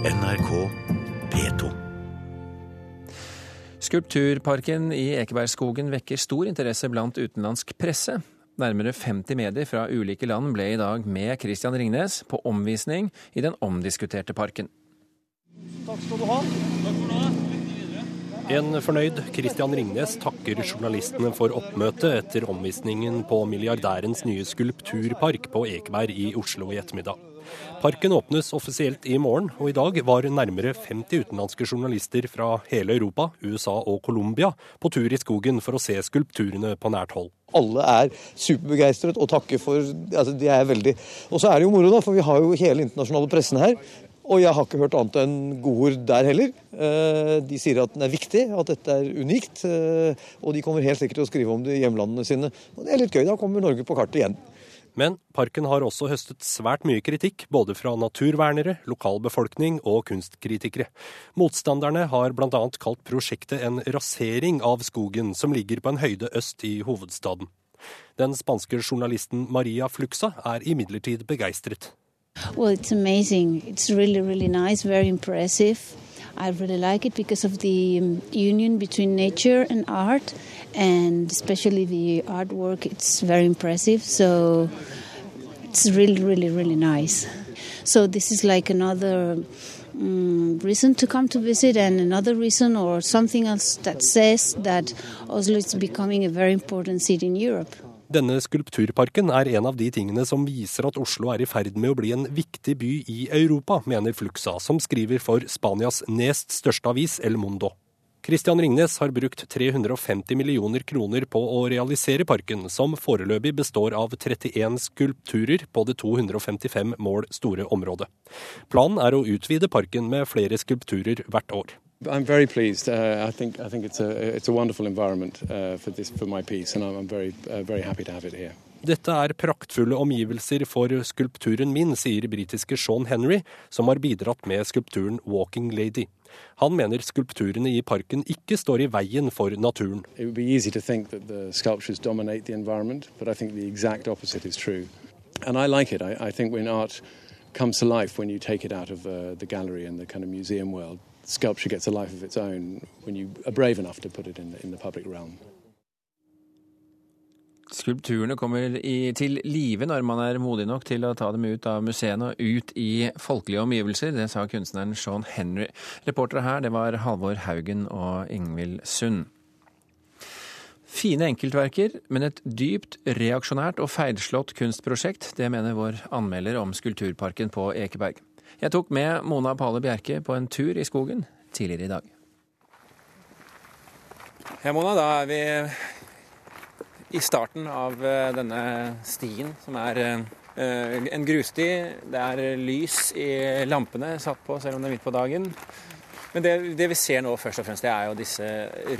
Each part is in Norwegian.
NRK P2. Skulpturparken i Ekebergskogen vekker stor interesse blant utenlandsk presse. Nærmere 50 medier fra ulike land ble i dag med Christian Ringnes på omvisning i den omdiskuterte parken. Takk skal du ha. En fornøyd Christian Ringnes takker journalistene for oppmøtet etter omvisningen på milliardærens nye skulpturpark på Ekeberg i Oslo i ettermiddag. Parken åpnes offisielt i morgen, og i dag var nærmere 50 utenlandske journalister fra hele Europa, USA og Colombia på tur i skogen for å se skulpturene på nært hold. Alle er superbegeistret og takker for altså de er veldig... Og så er det jo moro, da, for vi har jo hele internasjonale pressen her. Og jeg har ikke hørt annet enn godord der heller. Eh, de sier at den er viktig, at dette er unikt. Eh, og de kommer helt sikkert til å skrive om det i hjemlandene sine. Og det er litt gøy. Da kommer Norge på kartet igjen. Men parken har også høstet svært mye kritikk, både fra naturvernere, lokalbefolkning og kunstkritikere. Motstanderne har bl.a. kalt prosjektet en rasering av skogen som ligger på en høyde øst i hovedstaden. Den spanske journalisten Maria Fluxa er imidlertid begeistret. Well, it's amazing. It's really, really nice, very impressive. I really like it because of the um, union between nature and art, and especially the artwork. It's very impressive. So it's really, really, really nice. So this is like another um, reason to come to visit, and another reason or something else that says that Oslo is becoming a very important city in Europe. Denne skulpturparken er en av de tingene som viser at Oslo er i ferd med å bli en viktig by i Europa, mener Fluxa, som skriver for Spanias nest største avis El Mundo. Christian Ringnes har brukt 350 millioner kroner på å realisere parken, som foreløpig består av 31 skulpturer på det 255 mål store området. Planen er å utvide parken med flere skulpturer hvert år. I'm very pleased. Uh, I think I think it's a it's a wonderful environment uh, for this for my piece, and I'm very uh, very happy to have it here. Dette er praktfulle omgivelser for skulpturen min, sier britiske Sean Henry, som har bidratt med skulpturen Walking Lady. Han mener skulpturene i parken ikke står i veien for naturen. It would be easy to think that the sculptures dominate the environment, but I think the exact opposite is true. And I like it. I, I think when art comes to life when you take it out of uh, the gallery and the kind of museum world, sculpture gets a life of its own when you are brave enough to put it in the, in the public realm. Skulpturene kommer i, til live når man er modig nok til å ta dem ut av museene og ut i folkelige omgivelser. Det sa kunstneren Sean Henry. Reportere her det var Halvor Haugen og Ingvild Sund. Fine enkeltverker, men et dypt reaksjonært og feilslått kunstprosjekt. Det mener vår anmelder om Skulpturparken på Ekeberg. Jeg tok med Mona Pale Bjerke på en tur i skogen tidligere i dag. Ja, Mona, da er vi i starten av denne stien, som er en grussti. Det er lys i lampene satt på, selv om det er midt på dagen. Men det, det, vi ser nå først og fremst, det er jo disse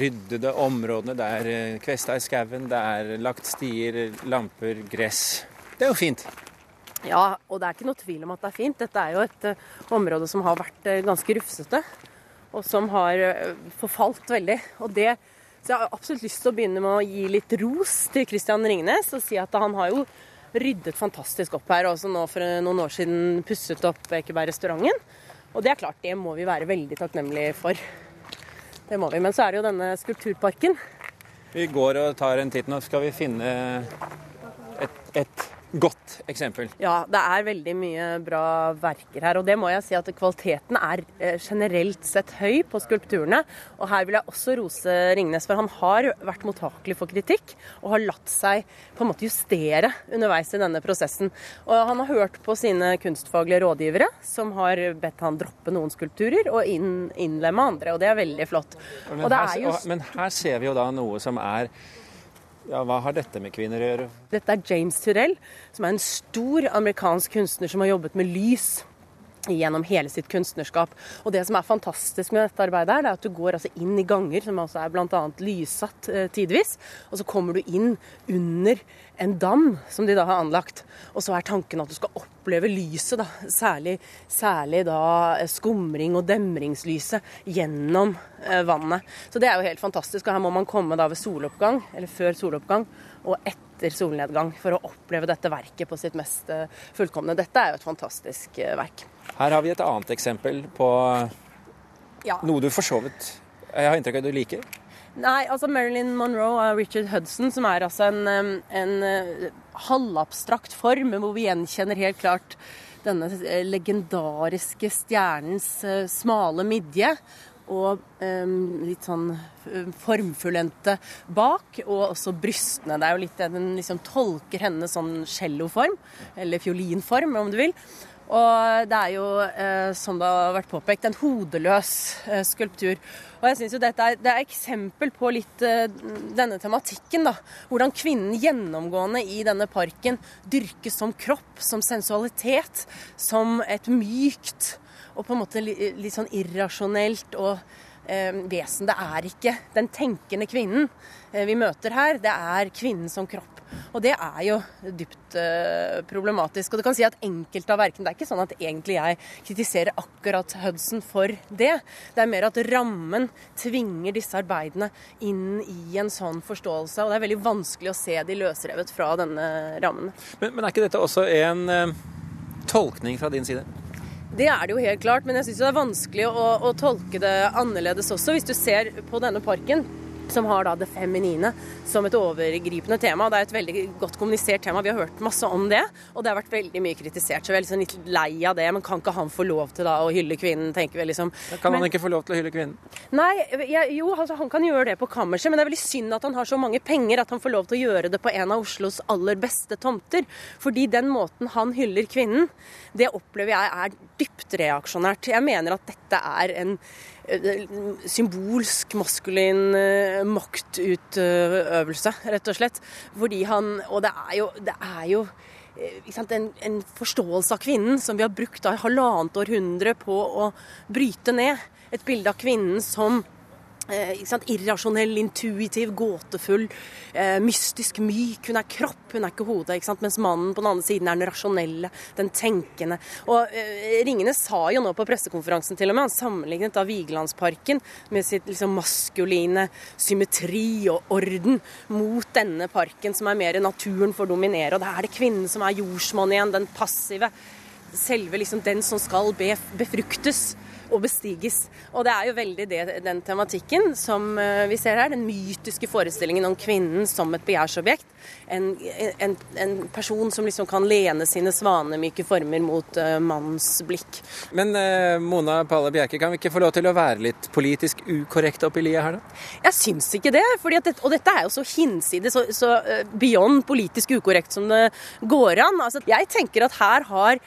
ryddede områdene. Det er kvesta i skauen, det er lagt stier, lamper, gress. Det er jo fint. Ja, og det er ikke noe tvil om at det er fint. Dette er jo et uh, område som har vært uh, ganske rufsete, og som har forfalt veldig. Og det, så jeg har absolutt lyst til å begynne med å gi litt ros til Christian Ringnes og si at han har jo ryddet fantastisk opp her. Også nå for noen år siden pusset opp Ekeberg-restauranten. Og det er klart, det må vi være veldig takknemlige for. Det må vi. Men så er det jo denne skulpturparken. Vi går og tar en titt. Nå skal vi finne et, et godt eksempel. Ja, det er veldig mye bra verker her. Og det må jeg si at kvaliteten er generelt sett høy på skulpturene. Og her vil jeg også rose Ringnes, for han har vært mottakelig for kritikk. Og har latt seg på en måte justere underveis i denne prosessen. Og han har hørt på sine kunstfaglige rådgivere, som har bedt han droppe noen skulpturer og innlemme andre. Og det er veldig flott. Men her, jo... men her ser vi jo da noe som er ja, Hva har dette med kvinner å gjøre? Dette er James Turrell, som er en stor amerikansk kunstner som har jobbet med lys gjennom hele sitt kunstnerskap. Og Det som er fantastisk med dette arbeidet, er at du går altså inn i ganger som altså er bl.a. lyssatt eh, tidvis. Og så kommer du inn under en dam som de da har anlagt. Og så er tanken at du skal oppleve lyset, da. Særlig, særlig da skumring og demringslyset gjennom eh, vannet. Så det er jo helt fantastisk. Og her må man komme da ved soloppgang, eller før soloppgang, og etter solnedgang for å oppleve dette verket på sitt mest eh, fullkomne. Dette er jo et fantastisk eh, verk. Her har vi et annet eksempel på Ja. noe du for så vidt Jeg har inntrykk av at du liker. Nei, altså Marilyn Monroe av Richard Hudson, som er altså en, en eh, halvabstrakt form, hvor vi gjenkjenner helt klart denne legendariske stjernens smale midje. Og em, litt sånn eh, formfullendte bak, og også brystene. Det er jo litt den liksom tolker henne sånn celloform, eller fiolinform, om du vil. Og det er jo, eh, som det har vært påpekt, en hodeløs eh, skulptur. Og jeg synes jo dette er, det er eksempel på litt denne tematikken. da. Hvordan kvinnen gjennomgående i denne parken dyrkes som kropp, som sensualitet, som et mykt og på en måte litt sånn irrasjonelt og eh, vesen. Det er ikke den tenkende kvinnen eh, vi møter her, det er kvinnen som kropp. Og det er jo dypt eh, problematisk. Og du kan si at enkelte av verkene Det er ikke sånn at egentlig jeg kritiserer akkurat Hudson for det. Det er mer at rammen tvinger disse arbeidene inn i en sånn forståelse. Og det er veldig vanskelig å se de løsrevet fra denne rammen. Men, men er ikke dette også en eh, tolkning fra din side? Det er det jo helt klart, men jeg syns det er vanskelig å, å tolke det annerledes også. Hvis du ser på denne parken, som har da det feminine som et overgripende tema. Det er et veldig godt kommunisert tema. Vi har hørt masse om det, og det har vært veldig mye kritisert. Så vi er liksom litt lei av det. Men kan ikke han få lov til da å hylle kvinnen, tenker vi liksom. Kan Men- han ikke få lov til å hylle kvinnen? Nei, jeg, jo, altså, han kan gjøre det på kammerset, men det er veldig synd at han har så mange penger at han får lov til å gjøre det på en av Oslos aller beste tomter. Fordi den måten han hyller kvinnen, det opplever jeg er dypt reaksjonært. Jeg mener at dette er en symbolsk maskulin eh, maktutøvelse, rett og slett. Fordi han Og det er jo, det er jo eh, sant, en, en forståelse av kvinnen som vi har brukt da i halvannet århundre på å bryte ned. Et bilde av kvinnen som eh, irrasjonell, intuitiv, gåtefull, eh, mystisk myk. Hun er kropp, hun er ikke hodet. Ikke? Mens mannen på den andre siden er den rasjonelle, den tenkende. Og eh, Ringene sa jo nå på pressekonferansen til og med, han sammenlignet da Vigelandsparken med sitt liksom, maskuline symmetri og orden mot denne parken som er mer naturen får dominere. Og da er det kvinnen som er jordsmonn igjen, den passive. Selve liksom den som skal befruktes og bestiges. Og det er jo veldig det, den tematikken som eh, vi ser her. Den mytiske forestillingen om kvinnen som et begjærsobjekt. En, en, en person som liksom kan lene sine svanemyke former mot uh, mannens blikk. Men uh, Mona Palle Bjerke, kan vi ikke få lov til å være litt politisk ukorrekte oppi liet her, da? Jeg syns ikke det. Fordi at det, og dette er jo så hinsides, så, så beyond politisk ukorrekt som det går an. Altså, jeg tenker at her har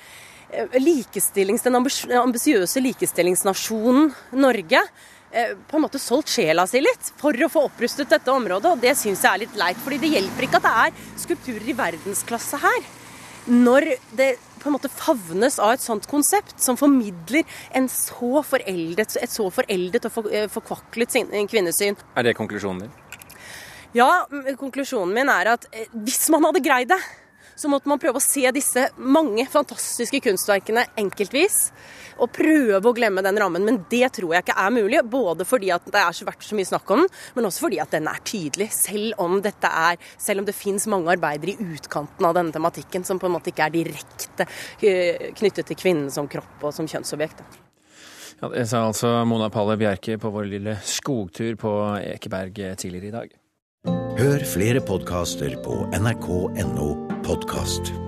likestillings, den ambis- ambisiøse likestillingsnasjonen Norge eh, på en måte solgt sjela si litt for å få opprustet dette området, og det syns jeg er litt leit. fordi det hjelper ikke at det er skulpturer i verdensklasse her. Når det på en måte favnes av et sånt konsept som formidler en så foreldet, et så foreldet og eh, forkvaklet kvinnesyn. Er det konklusjonen din? Ja, konklusjonen min er at eh, hvis man hadde greid det, så måtte man prøve å se disse mange fantastiske kunstverkene enkeltvis. Og prøve å glemme den rammen. Men det tror jeg ikke er mulig. Både fordi at det er så vært så mye snakk om den, men også fordi at den er tydelig. Selv om dette er, selv om det fins mange arbeidere i utkanten av denne tematikken som på en måte ikke er direkte eh, knyttet til kvinnen som kropp og som kjønnsobjekt. Ja, det sa altså Mona Palle Bjerke på vår lille skogtur på Ekeberg tidligere i dag. Hør flere podkaster på nrk.no Podcast.